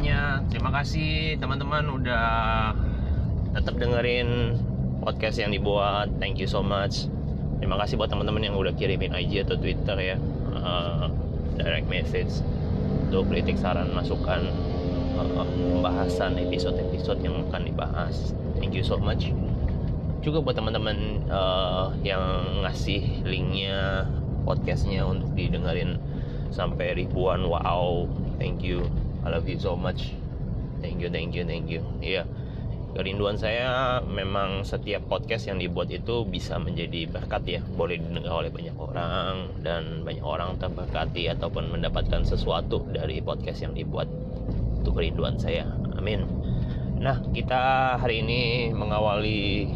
semuanya. Terima kasih teman-teman udah tetap dengerin podcast yang dibuat. Thank you so much. Terima kasih buat teman-teman yang udah kirimin IG atau Twitter ya, uh, direct message untuk kritik saran masukan uh, episode-episode yang akan dibahas. Thank you so much. Juga buat teman-teman uh, yang ngasih linknya podcastnya untuk didengerin sampai ribuan wow thank you I love you so much. Thank you thank you thank you. Iya. Yeah. kerinduan saya memang setiap podcast yang dibuat itu bisa menjadi berkat ya. Boleh didengar oleh banyak orang dan banyak orang terberkati ataupun mendapatkan sesuatu dari podcast yang dibuat. Itu kerinduan saya. Amin. Nah kita hari ini mengawali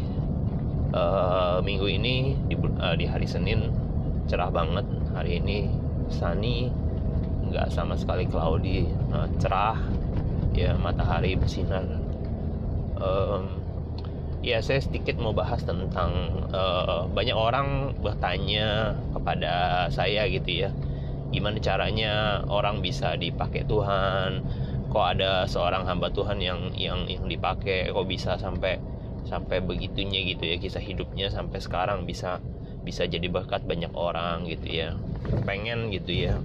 uh, minggu ini di, uh, di hari Senin. Cerah banget hari ini. Sunny nggak sama sekali cloudy uh, cerah ya matahari bersinar. Um, ya saya sedikit mau bahas tentang uh, banyak orang bertanya kepada saya gitu ya gimana caranya orang bisa dipakai Tuhan kok ada seorang hamba Tuhan yang yang yang dipakai kok bisa sampai sampai begitunya gitu ya kisah hidupnya sampai sekarang bisa bisa jadi berkat banyak orang gitu ya. Pengen gitu ya.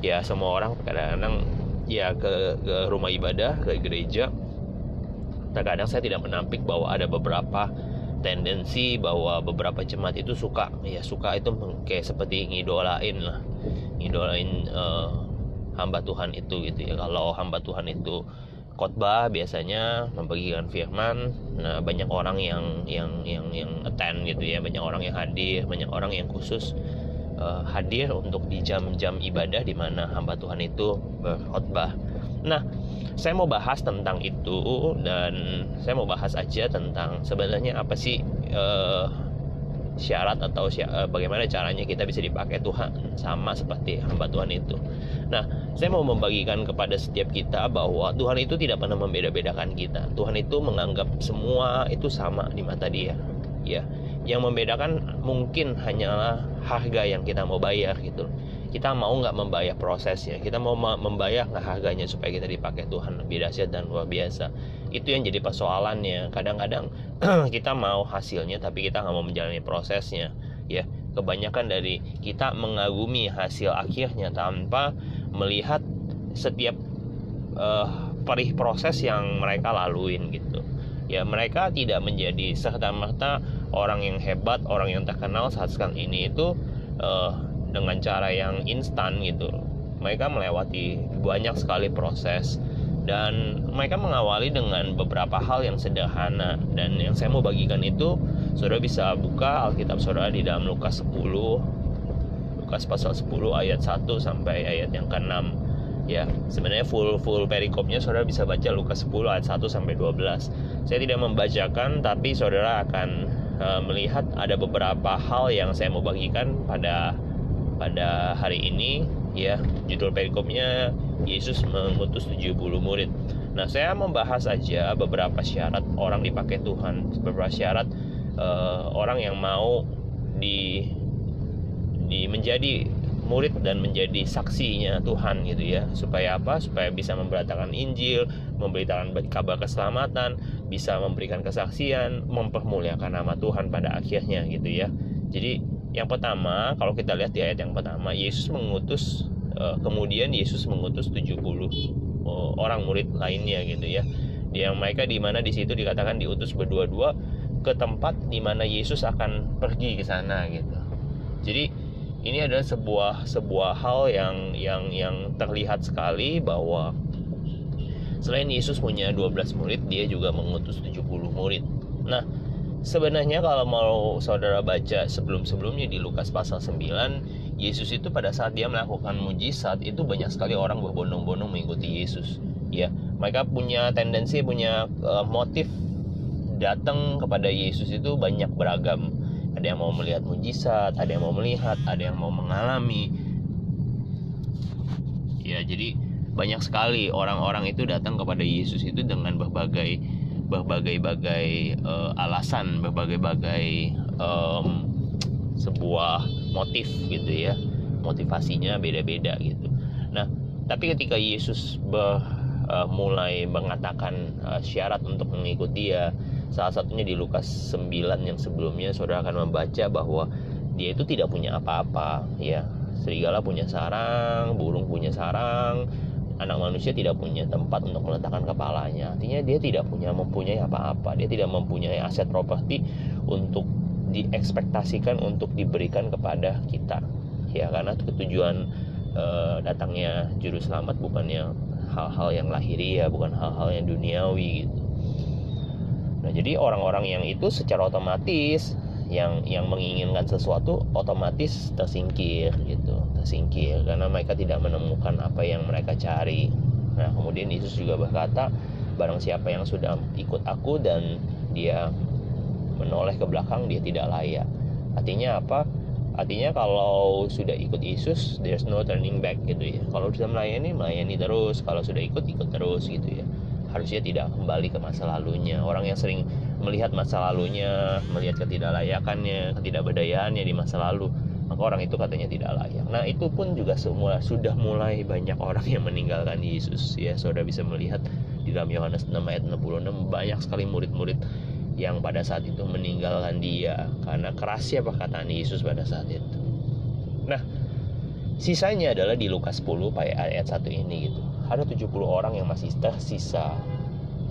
Ya semua orang kadang-kadang ya ke, ke rumah ibadah ke gereja. Terkadang saya tidak menampik bahwa ada beberapa tendensi bahwa beberapa jemaat itu suka. Ya suka itu kayak seperti ngidolain lah. Ngidolain uh, hamba Tuhan itu gitu ya. Kalau hamba Tuhan itu khotbah biasanya membagikan firman. Nah banyak orang yang yang yang yang attend gitu ya. Banyak orang yang hadir banyak orang yang khusus uh, hadir untuk di jam-jam ibadah di mana hamba Tuhan itu berkhotbah nah saya mau bahas tentang itu dan saya mau bahas aja tentang sebenarnya apa sih uh, syarat atau syarat, bagaimana caranya kita bisa dipakai Tuhan sama seperti hamba Tuhan itu nah saya mau membagikan kepada setiap kita bahwa Tuhan itu tidak pernah membeda-bedakan kita. Tuhan itu menganggap semua itu sama di mata Dia. Ya, yang membedakan mungkin hanyalah harga yang kita mau bayar gitu. Kita mau nggak membayar prosesnya, kita mau membayar nggak harganya supaya kita dipakai Tuhan lebih dahsyat dan luar biasa. Itu yang jadi persoalannya. Kadang-kadang kita mau hasilnya tapi kita nggak mau menjalani prosesnya. Ya, kebanyakan dari kita mengagumi hasil akhirnya tanpa melihat setiap uh, perih proses yang mereka laluin gitu ya mereka tidak menjadi serta merta orang yang hebat orang yang terkenal saat sekarang ini itu uh, dengan cara yang instan gitu. Mereka melewati banyak sekali proses dan mereka mengawali dengan beberapa hal yang sederhana. Dan yang saya mau bagikan itu saudara bisa buka Alkitab saudara di dalam Lukas 10 Lukas pasal 10 ayat 1 sampai ayat yang ke-6 ya sebenarnya full full perikopnya saudara bisa baca Lukas 10 ayat 1 sampai 12 saya tidak membacakan tapi saudara akan uh, melihat ada beberapa hal yang saya mau bagikan pada pada hari ini ya. Judul perikopnya Yesus mengutus 70 murid. Nah saya membahas aja beberapa syarat orang dipakai Tuhan. Beberapa syarat uh, orang yang mau di di menjadi murid dan menjadi saksinya Tuhan gitu ya. Supaya apa? Supaya bisa memberitakan Injil memberitakan kabar keselamatan bisa memberikan kesaksian mempermuliakan nama Tuhan pada akhirnya gitu ya. Jadi yang pertama kalau kita lihat di ayat yang pertama Yesus mengutus uh, kemudian Yesus mengutus 70 uh, orang murid lainnya gitu ya. Yang mereka di mana di situ dikatakan diutus berdua-dua ke tempat di mana Yesus akan pergi ke sana gitu. Jadi ini adalah sebuah sebuah hal yang yang yang terlihat sekali bahwa selain Yesus punya 12 murid, dia juga mengutus 70 murid. Nah, sebenarnya kalau mau saudara baca sebelum-sebelumnya di Lukas pasal 9, Yesus itu pada saat dia melakukan mujizat itu banyak sekali orang berbondong-bondong mengikuti Yesus. Ya, mereka punya tendensi punya uh, motif datang kepada Yesus itu banyak beragam ada yang mau melihat mujizat ada yang mau melihat ada yang mau mengalami. Ya jadi banyak sekali orang-orang itu datang kepada Yesus itu dengan berbagai berbagai-bagai uh, alasan berbagai-bagai um, sebuah motif gitu ya. Motivasinya beda-beda gitu. Nah tapi ketika Yesus ber, uh, mulai mengatakan uh, syarat untuk mengikuti dia salah satunya di Lukas 9 yang sebelumnya saudara akan membaca bahwa dia itu tidak punya apa-apa ya. Serigala punya sarang burung punya sarang anak manusia tidak punya tempat untuk meletakkan kepalanya. Artinya dia tidak punya mempunyai apa-apa. Dia tidak mempunyai aset properti untuk diekspektasikan untuk diberikan kepada kita ya. Karena tujuan e, datangnya juru selamat bukannya hal-hal yang lahiriah bukan hal-hal yang duniawi gitu Nah, jadi orang-orang yang itu secara otomatis yang yang menginginkan sesuatu otomatis tersingkir gitu, tersingkir karena mereka tidak menemukan apa yang mereka cari. Nah, kemudian Yesus juga berkata, barang siapa yang sudah ikut aku dan dia menoleh ke belakang dia tidak layak. Artinya apa? Artinya kalau sudah ikut Yesus, there's no turning back gitu ya. Kalau sudah melayani, melayani terus. Kalau sudah ikut, ikut terus gitu ya harusnya tidak kembali ke masa lalunya. Orang yang sering melihat masa lalunya melihat ketidaklayakannya ketidakberdayaannya di masa lalu maka orang itu katanya tidak layak. Nah itu pun juga semua sudah mulai banyak orang yang meninggalkan Yesus. Ya saudara bisa melihat di dalam Yohanes 6 ayat 66 banyak sekali murid-murid yang pada saat itu meninggalkan dia karena kerasnya perkataan Yesus pada saat itu. Nah sisanya adalah di Lukas 10 ayat 1 ini gitu ada 70 orang yang masih tersisa.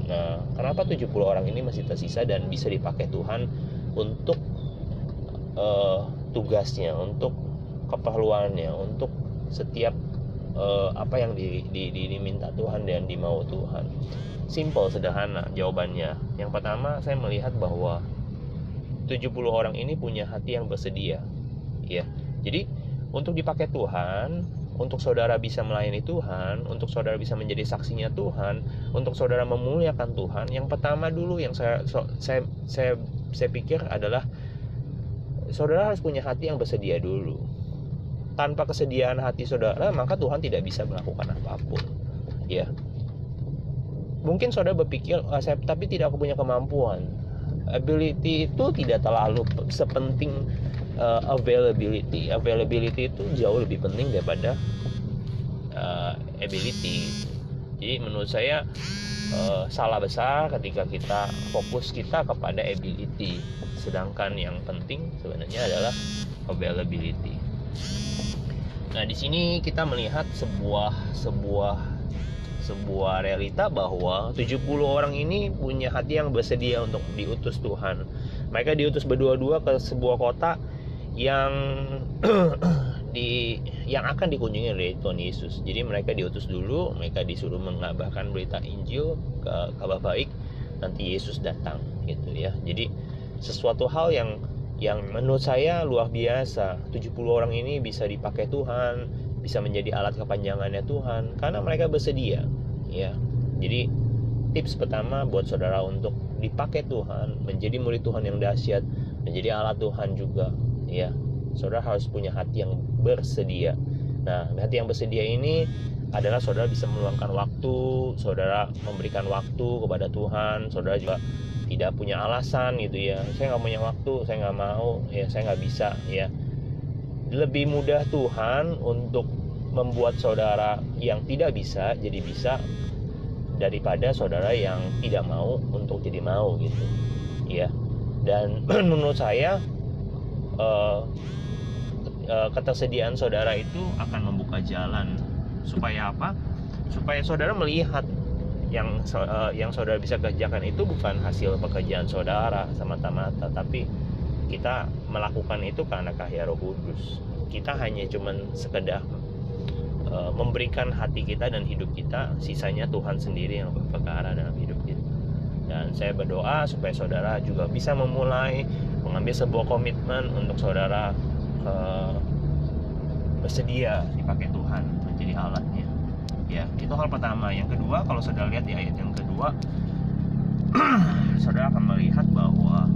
Nah, kenapa 70 orang ini masih tersisa dan bisa dipakai Tuhan untuk uh, tugasnya, untuk keperluannya, untuk setiap uh, apa yang di, di, di, diminta Tuhan dan dimau Tuhan. Simple, sederhana jawabannya. Yang pertama, saya melihat bahwa 70 orang ini punya hati yang bersedia. Ya. Jadi, untuk dipakai Tuhan, untuk saudara bisa melayani Tuhan, untuk saudara bisa menjadi saksinya Tuhan, untuk saudara memuliakan Tuhan, yang pertama dulu yang saya saya saya saya pikir adalah saudara harus punya hati yang bersedia dulu. Tanpa kesediaan hati saudara, maka Tuhan tidak bisa melakukan apa pun. Ya. Mungkin saudara berpikir, ah, saya tapi tidak aku punya kemampuan. Ability itu tidak terlalu sepenting uh, availability. Availability itu jauh lebih penting daripada uh, ability. Jadi menurut saya uh, salah besar ketika kita fokus kita kepada ability. Sedangkan yang penting sebenarnya adalah availability. Nah di sini kita melihat sebuah sebuah sebuah realita bahwa 70 orang ini punya hati yang bersedia untuk diutus Tuhan. Mereka diutus berdua-dua ke sebuah kota yang di yang akan dikunjungi oleh Tuhan Yesus. Jadi mereka diutus dulu, mereka disuruh mengabarkan berita Injil ke kabar baik, nanti Yesus datang gitu ya. Jadi sesuatu hal yang yang menurut saya luar biasa. 70 orang ini bisa dipakai Tuhan, bisa menjadi alat kepanjangannya Tuhan karena mereka bersedia ya. Jadi tips pertama buat saudara untuk dipakai Tuhan, menjadi murid Tuhan yang dahsyat, menjadi alat Tuhan juga ya saudara harus punya hati yang bersedia. Nah hati yang bersedia ini adalah saudara bisa meluangkan waktu saudara memberikan waktu kepada Tuhan saudara juga tidak punya alasan gitu ya. Saya nggak punya waktu saya nggak mau ya saya nggak bisa ya. Lebih mudah Tuhan untuk membuat saudara yang tidak bisa jadi bisa daripada saudara yang tidak mau untuk jadi mau gitu. Ya dan menurut saya uh, uh, ketersediaan saudara itu akan membuka jalan supaya apa? Supaya saudara melihat yang uh, yang saudara bisa kerjakan itu bukan hasil pekerjaan saudara semata-mata, tapi kita melakukan itu karena karya Roh Kudus. Kita hanya cuman sekedar uh, memberikan hati kita dan hidup kita, sisanya Tuhan sendiri yang berperkara dalam hidup kita. Dan saya berdoa supaya saudara juga bisa memulai mengambil sebuah komitmen untuk saudara uh, bersedia dipakai Tuhan menjadi alatnya. Ya itu hal pertama. Yang kedua kalau saudara lihat di ayat yang kedua saudara akan melihat bahwa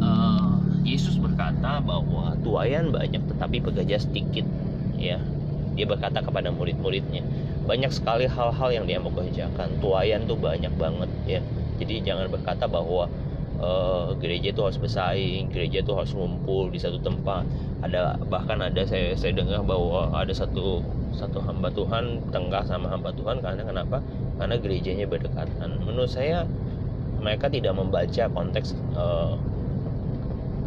uh, Yesus berkata bahwa tuayan banyak tetapi pekerja sedikit. Ya dia berkata kepada murid-muridnya banyak sekali hal-hal yang dia mau kerjakan. Tuayan tuh banyak banget. Ya jadi jangan berkata bahwa uh, gereja itu harus bersaing, gereja itu harus ngumpul di satu tempat. Ada bahkan ada saya saya dengar bahwa ada satu satu hamba Tuhan tengkar sama hamba Tuhan. Karena kenapa? Karena gerejanya berdekatan. Menurut saya mereka tidak membaca konteks uh,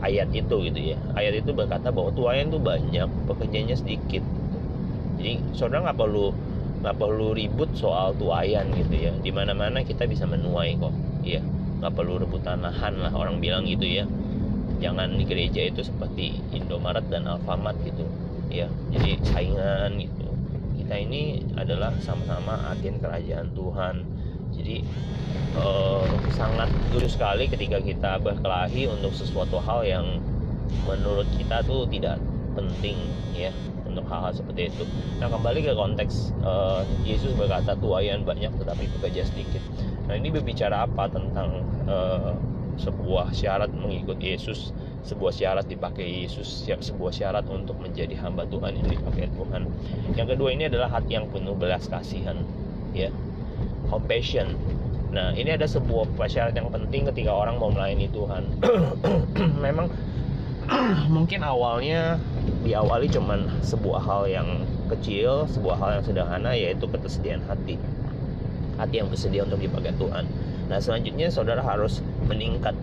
ayat itu gitu ya. Ayat itu berkata bahwa tuayan itu banyak pekerjaannya sedikit. Jadi saudara nggak perlu nggak perlu ribut soal tuayan gitu ya. Di mana mana kita bisa menuai kok ya nggak perlu rebutan lahan lah orang bilang gitu ya jangan di gereja itu seperti Indomaret dan Alfamart gitu ya jadi saingan gitu kita ini adalah sama-sama agen kerajaan Tuhan jadi eh, sangat dulu sekali ketika kita berkelahi untuk sesuatu hal yang menurut kita tuh tidak penting ya untuk hal-hal seperti itu. Nah kembali ke konteks uh, Yesus berkata tuayan banyak tetapi pekerja sedikit. Nah ini berbicara apa tentang uh, sebuah syarat mengikut Yesus, sebuah syarat dipakai Yesus, sebuah syarat untuk menjadi hamba Tuhan yang dipakai Tuhan. Yang kedua ini adalah hati yang penuh belas kasihan, ya, compassion. Nah ini ada sebuah syarat yang penting ketika orang mau melayani Tuhan. Memang mungkin awalnya diawali cuman sebuah hal yang kecil, sebuah hal yang sederhana yaitu ketersediaan hati. Hati yang bersedia untuk dipakai Tuhan. Nah, selanjutnya saudara harus meningkat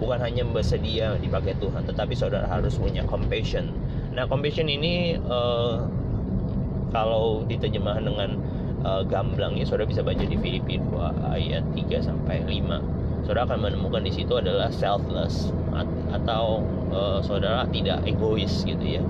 bukan hanya bersedia dipakai Tuhan, tetapi saudara harus punya compassion. Nah, compassion ini uh, kalau diterjemahkan dengan uh, gamblangnya saudara bisa baca di Filipi 2 ayat 3 sampai 5. Saudara akan menemukan di situ adalah selfless atau uh, saudara tidak egois gitu ya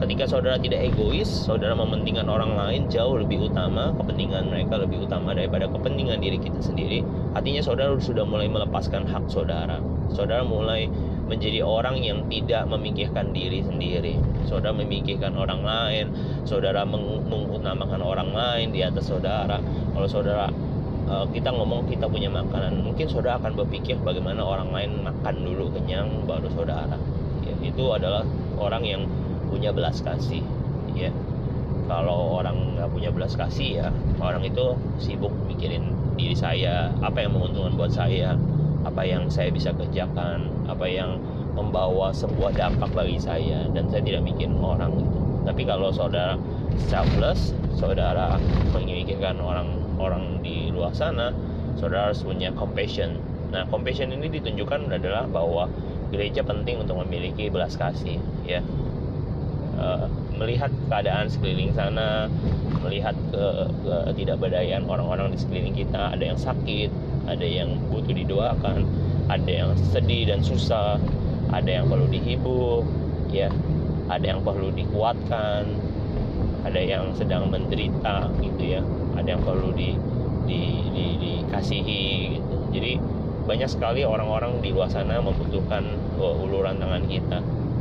ketika saudara tidak egois saudara mementingkan orang lain jauh lebih utama kepentingan mereka lebih utama daripada kepentingan diri kita sendiri. Artinya saudara sudah mulai melepaskan hak saudara. Saudara mulai menjadi orang yang tidak memikirkan diri sendiri. Saudara memikirkan orang lain saudara mengutamakan orang lain di atas saudara. Kalau saudara eh, kita ngomong kita punya makanan mungkin saudara akan berpikir bagaimana orang lain makan dulu kenyang baru saudara. Ya, itu adalah orang yang punya belas kasih ya. Kalau orang nggak punya belas kasih ya orang itu sibuk mikirin diri saya apa yang menguntungkan buat saya apa yang saya bisa kerjakan apa yang membawa sebuah dampak bagi saya dan saya tidak mikirin orang itu. Tapi kalau saudara selfless saudara memikirkan orang-orang di luar sana saudara harus punya compassion. Nah compassion ini ditunjukkan adalah bahwa gereja penting untuk memiliki belas kasih ya uh, melihat keadaan sekeliling sana, melihat ke, ke tidak berdayaan orang-orang di sekeliling kita, ada yang sakit, ada yang butuh didoakan, ada yang sedih dan susah, ada yang perlu dihibur, ya, ada yang perlu dikuatkan, ada yang sedang menderita gitu ya, ada yang perlu di, di, di dikasihi gitu. Jadi banyak sekali orang-orang di luar sana membutuhkan uluran tangan kita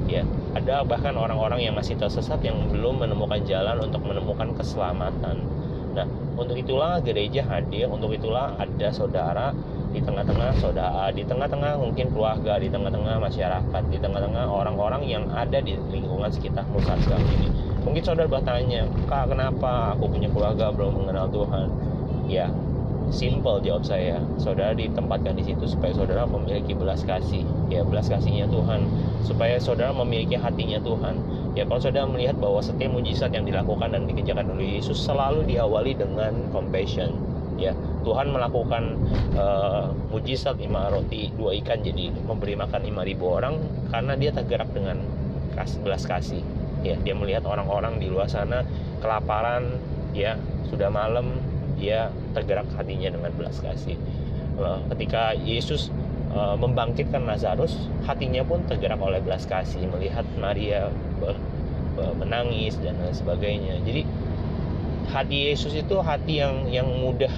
ya. Ada bahkan orang-orang yang masih tersesat yang belum menemukan jalan untuk menemukan keselamatan. Nah untuk itulah gereja hadir untuk itulah ada saudara di tengah-tengah saudara di tengah-tengah mungkin keluarga di tengah-tengah masyarakat di tengah-tengah orang-orang yang ada di lingkungan sekitar saat sekarang ini. Mungkin saudara bertanya kak kenapa aku punya keluarga belum mengenal Tuhan? Ya simple jawab saya. Saudara ditempatkan di situ supaya saudara memiliki belas kasih. Ya belas kasihnya Tuhan. Supaya saudara memiliki hatinya Tuhan. Ya kalau saudara melihat bahwa setiap mujizat yang dilakukan dan dikerjakan oleh Yesus selalu diawali dengan compassion. Ya Tuhan melakukan uh, mujizat lima roti dua ikan jadi memberi makan lima ribu orang karena dia tergerak dengan kas, belas kasih. Ya dia melihat orang-orang di luar sana kelaparan ya sudah malam dia tergerak hatinya dengan belas kasih. Eh, ketika Yesus eh, membangkitkan Lazarus hatinya pun tergerak oleh belas kasih melihat Maria menangis dan lain sebagainya. Jadi hati Yesus itu hati yang yang mudah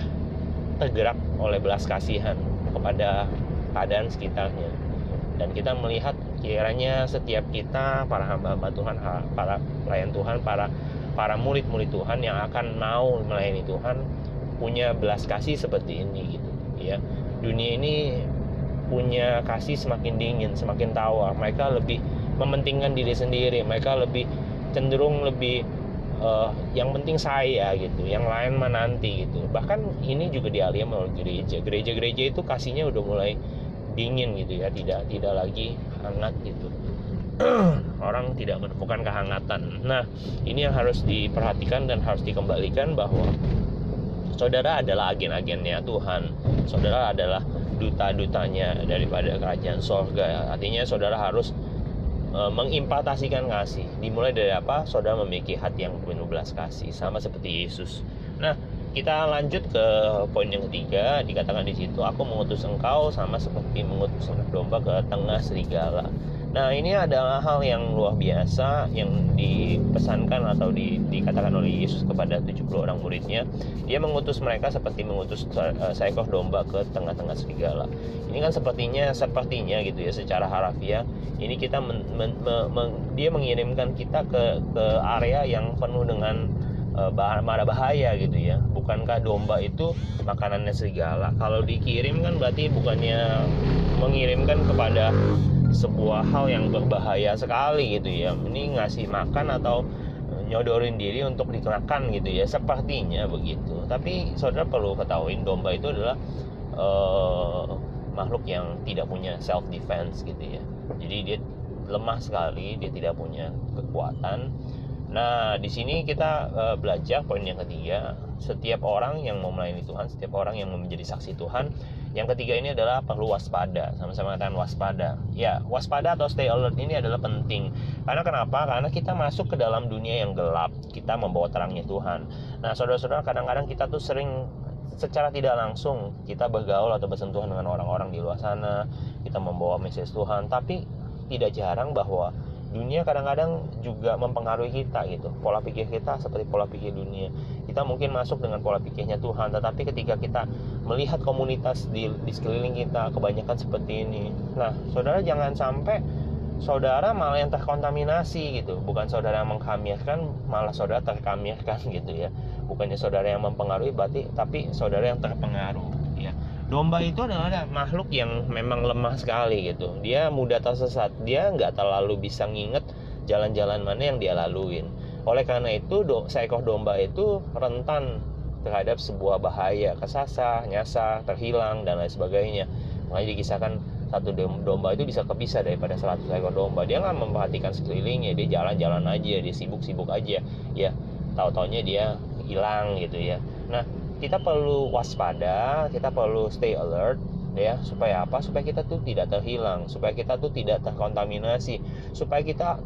tergerak oleh belas kasihan kepada keadaan sekitarnya. Dan kita melihat kiranya setiap kita para hamba-hamba Tuhan para pelayan Tuhan para para murid-murid Tuhan yang akan mau melayani Tuhan punya belas kasih seperti ini gitu ya. Dunia ini punya kasih semakin dingin semakin tawar. Mereka lebih mementingkan diri sendiri mereka lebih cenderung lebih uh, yang penting saya gitu yang lain mah nanti gitu. Bahkan ini juga dialihkan oleh gereja. Gereja-gereja itu kasihnya udah mulai dingin gitu ya tidak tidak lagi hangat gitu orang tidak menemukan kehangatan. Nah, ini yang harus diperhatikan dan harus dikembalikan bahwa saudara adalah agen-agennya Tuhan. Saudara adalah duta-dutanya daripada kerajaan sorga. Artinya saudara harus e, kasih. Dimulai dari apa? Saudara memiliki hati yang penuh belas kasih, sama seperti Yesus. Nah, kita lanjut ke poin yang ketiga dikatakan di situ aku mengutus engkau sama seperti mengutus anak domba ke tengah serigala Nah ini adalah hal yang luar biasa yang dipesankan atau di, dikatakan oleh Yesus kepada 70 orang muridnya. Dia mengutus mereka seperti mengutus uh, seekor domba ke tengah-tengah serigala. Ini kan sepertinya sepertinya gitu ya secara harafiah. Ini kita men, men, men, men, dia mengirimkan kita ke ke area yang penuh dengan uh, bah bahaya gitu ya. Bukankah domba itu makanannya serigala? Kalau dikirim kan berarti bukannya mengirimkan kepada sebuah hal yang berbahaya sekali gitu ya. Ini ngasih makan atau nyodorin diri untuk dikenakan gitu ya. Sepertinya begitu. Tapi saudara perlu ketahui domba itu adalah uh, makhluk yang tidak punya self defense gitu ya. Jadi dia lemah sekali dia tidak punya kekuatan. Nah di sini kita uh, belajar poin yang ketiga setiap orang yang mau melayani Tuhan setiap orang yang mau menjadi saksi Tuhan yang ketiga ini adalah perlu waspada. Sama-sama katakan waspada. Ya, waspada atau stay alert ini adalah penting. Karena kenapa? Karena kita masuk ke dalam dunia yang gelap. Kita membawa terangnya Tuhan. Nah, saudara-saudara, kadang-kadang kita tuh sering secara tidak langsung kita bergaul atau bersentuhan dengan orang-orang di luar sana. Kita membawa message Tuhan, tapi tidak jarang bahwa dunia kadang-kadang juga mempengaruhi kita gitu. Pola pikir kita seperti pola pikir dunia. Kita mungkin masuk dengan pola pikirnya Tuhan tetapi ketika kita melihat komunitas di, di sekeliling kita kebanyakan seperti ini. Nah saudara jangan sampai saudara malah yang terkontaminasi gitu. Bukan saudara yang mengkamirkan malah saudara terkamirkan gitu ya. Bukannya saudara yang mempengaruhi berarti tapi saudara yang terpengaruh ya domba itu adalah makhluk yang memang lemah sekali gitu. Dia mudah tersesat. Dia nggak terlalu bisa nginget jalan-jalan mana yang dia laluin. Oleh karena itu do, seekor domba itu rentan terhadap sebuah bahaya. Kesasar, nyasar, terhilang dan lain sebagainya. Makanya dikisahkan satu domba itu bisa kepisah daripada 100 ekor domba. Dia nggak memperhatikan sekelilingnya. Dia jalan-jalan aja dia sibuk-sibuk aja. Ya tahu-taunya dia hilang gitu ya. Nah kita perlu waspada, kita perlu stay alert ya supaya apa? Supaya kita tuh tidak terhilang, supaya kita tuh tidak terkontaminasi, supaya kita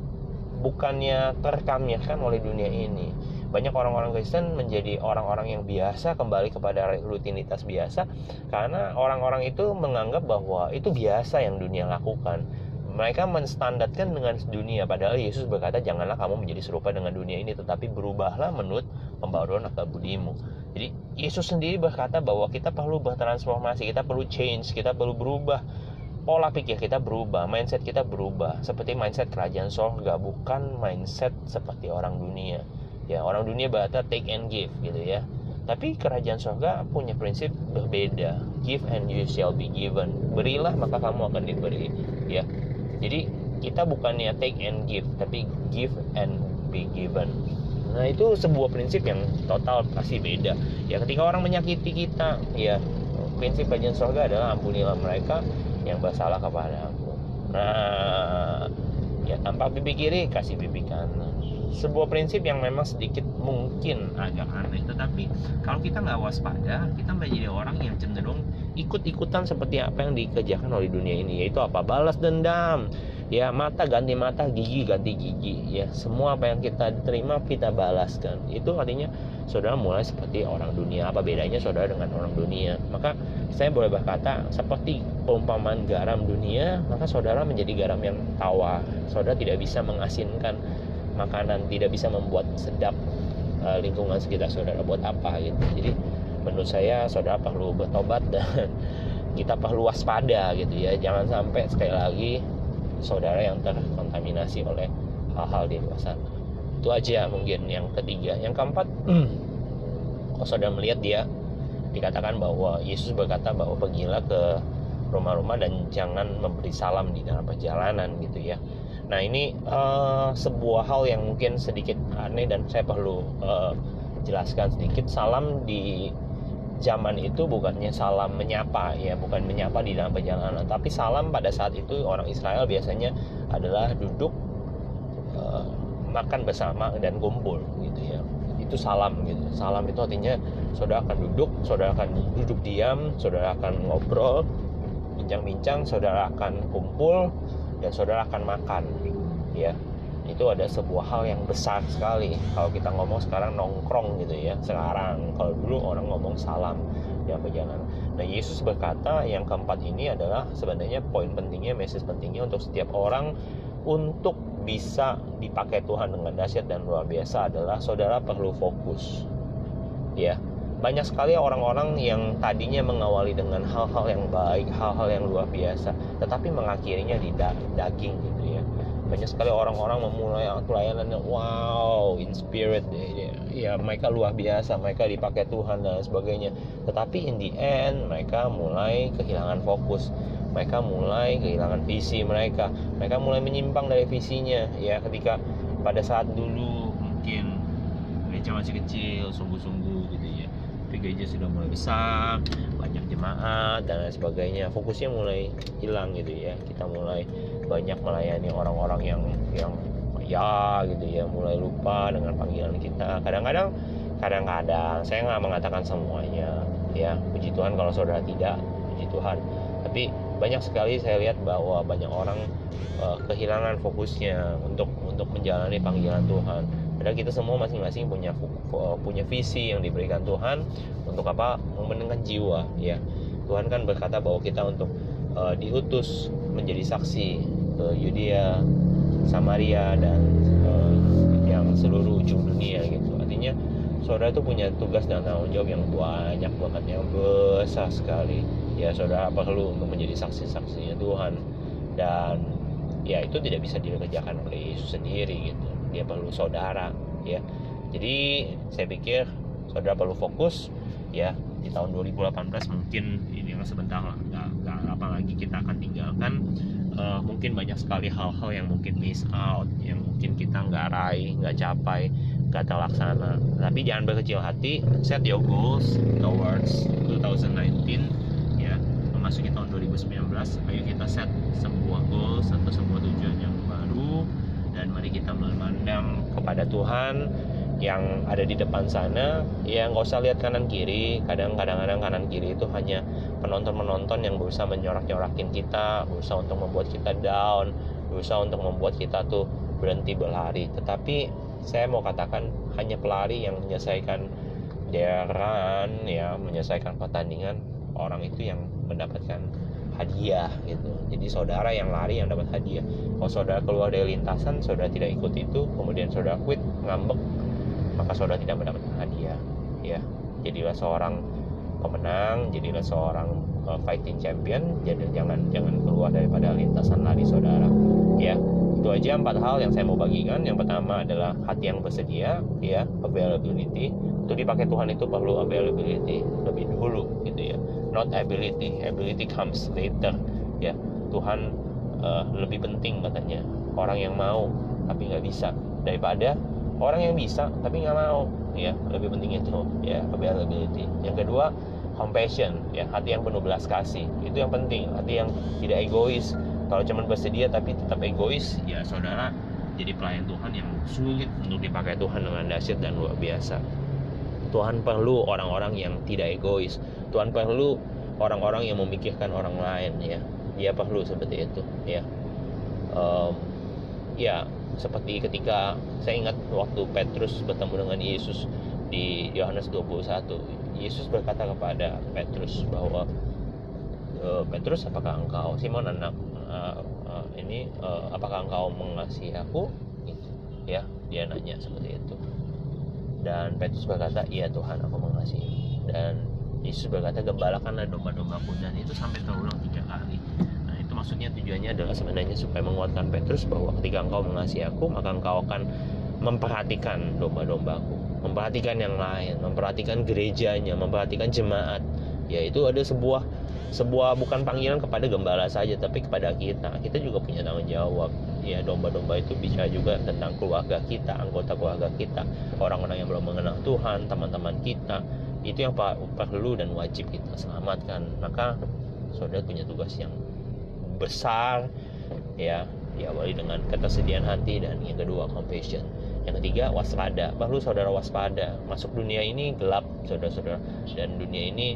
bukannya terkamyahkan oleh dunia ini. Banyak orang-orang Kristen menjadi orang-orang yang biasa kembali kepada rutinitas biasa karena orang-orang itu menganggap bahwa itu biasa yang dunia lakukan mereka menstandarkan dengan dunia padahal Yesus berkata janganlah kamu menjadi serupa dengan dunia ini tetapi berubahlah menurut pembaruan akal budimu jadi Yesus sendiri berkata bahwa kita perlu bertransformasi kita perlu change kita perlu berubah. Pola pikir kita berubah mindset kita berubah. Seperti mindset kerajaan sorga bukan mindset seperti orang dunia. Ya orang dunia berkata take and give gitu ya. Tapi kerajaan sorga punya prinsip berbeda. Give and you shall be given. Berilah maka kamu akan diberi. Ya. Jadi kita bukannya take and give tapi give and be given nah itu sebuah prinsip yang total pasti beda. Ya ketika orang menyakiti kita ya prinsip kajian surga adalah ampunilah mereka yang bersalah kepada aku. Nah ya tanpa pipi kiri kasih pipi kanan sebuah prinsip yang memang sedikit mungkin agak aneh. Tetapi kalau kita nggak waspada kita menjadi orang yang cenderung ikut-ikutan seperti apa yang dikerjakan oleh dunia ini yaitu apa? Balas dendam. Ya mata ganti mata gigi ganti gigi. Ya semua apa yang kita terima kita balaskan. Itu artinya saudara mulai seperti orang dunia. Apa bedanya saudara dengan orang dunia? Maka saya boleh berkata seperti perumpamaan garam dunia maka saudara menjadi garam yang tawar. Saudara tidak bisa mengasinkan makanan tidak bisa membuat sedap uh, lingkungan sekitar saudara buat apa gitu. Jadi menurut saya saudara perlu bertobat dan kita perlu waspada gitu ya. Jangan sampai sekali lagi saudara yang terkontaminasi oleh hal-hal di luar sana. Itu aja mungkin yang ketiga. Yang keempat kalau saudara melihat dia dikatakan bahwa Yesus berkata bahwa pergilah ke rumah-rumah dan jangan memberi salam di dalam perjalanan gitu ya nah ini uh, sebuah hal yang mungkin sedikit aneh dan saya perlu uh, jelaskan sedikit. Salam di zaman itu bukannya salam menyapa ya bukan menyapa di dalam perjalanan. Tapi salam pada saat itu orang Israel biasanya adalah duduk makan bersama dan kumpul gitu ya. Itu salam gitu. Salam itu artinya saudara akan duduk saudara akan duduk diam saudara akan ngobrol bincang-bincang saudara akan kumpul dan saudara akan makan ya. Itu ada sebuah hal yang besar sekali. Kalau kita ngomong sekarang nongkrong gitu ya sekarang. Kalau dulu orang ngomong salam yang berjalan nah Yesus berkata yang keempat ini adalah sebenarnya poin pentingnya message pentingnya untuk setiap orang untuk bisa dipakai Tuhan dengan dahsyat dan luar biasa adalah saudara perlu fokus ya banyak sekali orang-orang yang tadinya mengawali dengan hal-hal yang baik, hal-hal yang luar biasa, tetapi mengakhirinya di daging gitu ya. Banyak sekali orang-orang memulai pelayanan yang wow, in spirit ya, ya mereka luar biasa, mereka dipakai Tuhan dan sebagainya. Tetapi in the end mereka mulai kehilangan fokus. Mereka mulai kehilangan visi mereka. Mereka mulai menyimpang dari visinya ya ketika pada saat dulu mungkin gereja masih kecil, sungguh-sungguh gitu ya tapi gereja sudah mulai besar banyak jemaat dan lain sebagainya. Fokusnya mulai hilang gitu ya. Kita mulai banyak melayani orang-orang yang yang ya gitu ya. Mulai lupa dengan panggilan kita. Kadang-kadang kadang-kadang saya nggak mengatakan semuanya ya. Puji Tuhan kalau saudara tidak puji Tuhan. Tapi banyak sekali saya lihat bahwa banyak orang uh, kehilangan fokusnya untuk untuk menjalani panggilan Tuhan Padahal kita semua masing-masing punya punya visi yang diberikan Tuhan untuk apa? Memenangkan jiwa, ya. Tuhan kan berkata bahwa kita untuk uh, diutus menjadi saksi ke Yudea, Samaria dan uh, yang seluruh ujung dunia gitu. Artinya saudara itu punya tugas dan tanggung jawab yang banyak banget yang besar sekali. Ya saudara perlu untuk menjadi saksi-saksinya Tuhan dan ya itu tidak bisa dikerjakan oleh Yesus sendiri gitu dia perlu saudara ya. Jadi saya pikir saudara perlu fokus ya di tahun 2018 mungkin ini sebentar lah nggak, nggak apa lagi kita akan tinggalkan uh, mungkin banyak sekali hal-hal yang mungkin miss out yang mungkin kita nggak raih nggak capai nggak terlaksana. Tapi jangan berkecil hati set your goals towards 2019 ya. Memasuki tahun 2019 ayo kita set sebuah goals atau sebuah tujuan yang dan mari kita memandang kepada Tuhan yang ada di depan sana. Ya nggak usah lihat kanan kiri. Kadang-kadang kanan kiri itu hanya penonton-penonton yang berusaha menyorak-nyorakin kita berusaha untuk membuat kita down berusaha untuk membuat kita tuh berhenti berlari. Tetapi saya mau katakan hanya pelari yang menyelesaikan deran ya menyelesaikan pertandingan orang itu yang mendapatkan hadiah gitu. Jadi saudara yang lari yang dapat hadiah. Kalau saudara keluar dari lintasan saudara tidak ikut itu kemudian saudara quit ngambek maka saudara tidak mendapatkan hadiah. Ya jadilah seorang pemenang jadilah seorang uh, fighting champion jadi jangan jangan keluar daripada lintasan lari saudara. Ya itu aja empat hal yang saya mau bagikan. Yang pertama adalah hati yang bersedia ya availability. Untuk dipakai Tuhan itu perlu availability lebih dulu gitu ya not ability. Ability comes later. Ya Tuhan uh, lebih penting katanya. Orang yang mau tapi nggak bisa. Daripada orang yang bisa tapi nggak mau. Ya lebih penting itu. Ya availability yang kedua compassion. Ya hati yang penuh belas kasih. Itu yang penting. Hati yang tidak egois. Kalau cuma bersedia tapi tetap egois ya saudara jadi pelayan Tuhan yang sulit untuk dipakai Tuhan dengan dahsyat dan luar biasa Tuhan perlu orang-orang yang tidak egois. Tuhan perlu orang-orang yang memikirkan orang lain ya. Dia perlu seperti itu ya. Um, ya seperti ketika saya ingat waktu Petrus bertemu dengan Yesus di Yohanes 21 Yesus berkata kepada Petrus bahwa e, Petrus apakah engkau Simon anak uh, uh, ini uh, apakah engkau mengasihi aku? Gitu ya. Dia nanya seperti itu dan Petrus berkata iya Tuhan aku mengasihi. Dan Yesus berkata gembalakanlah domba-dombaku dan itu sampai terulang tiga kali. Nah itu maksudnya tujuannya adalah sebenarnya supaya menguatkan Petrus bahwa ketika engkau mengasihi aku maka engkau akan memperhatikan domba-dombaku memperhatikan yang lain memperhatikan gerejanya memperhatikan jemaat. Yaitu ada sebuah sebuah bukan panggilan kepada gembala saja tapi kepada kita. Kita juga punya tanggung jawab. Ya domba-domba itu bicara juga tentang keluarga kita anggota keluarga kita. Orang-orang yang belum mengenal Tuhan teman-teman kita. Itu yang perlu dan wajib kita selamatkan. Maka saudara punya tugas yang besar ya diawali dengan ketersediaan hati dan yang kedua compassion. Yang ketiga waspada. Perlu saudara waspada. Masuk dunia ini gelap saudara-saudara. Dan dunia ini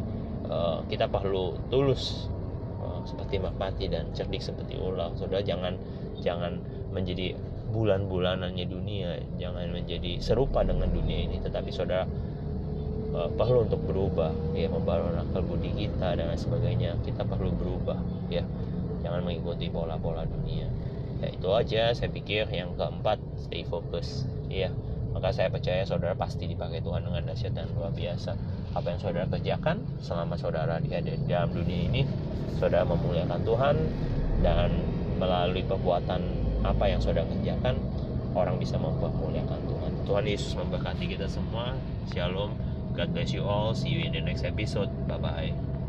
uh, kita perlu tulus uh, seperti merpati dan cerdik seperti ular saudara jangan jangan menjadi bulan-bulanannya dunia jangan menjadi serupa dengan dunia ini. Tetapi saudara uh, perlu untuk berubah ya membangun akal budi kita dan lain sebagainya. Kita perlu berubah ya. Jangan mengikuti pola-pola dunia. Ya itu aja. Saya pikir yang keempat stay fokus Iya, maka saya percaya saudara pasti dipakai Tuhan dengan dahsyat dan luar biasa. Apa yang saudara kerjakan selama saudara di dalam dunia ini, saudara memuliakan Tuhan dan melalui perbuatan apa yang saudara kerjakan, orang bisa mempermuliakan Tuhan. Tuhan Yesus memberkati kita semua. Shalom. God bless you all. See you in the next episode. Bye bye.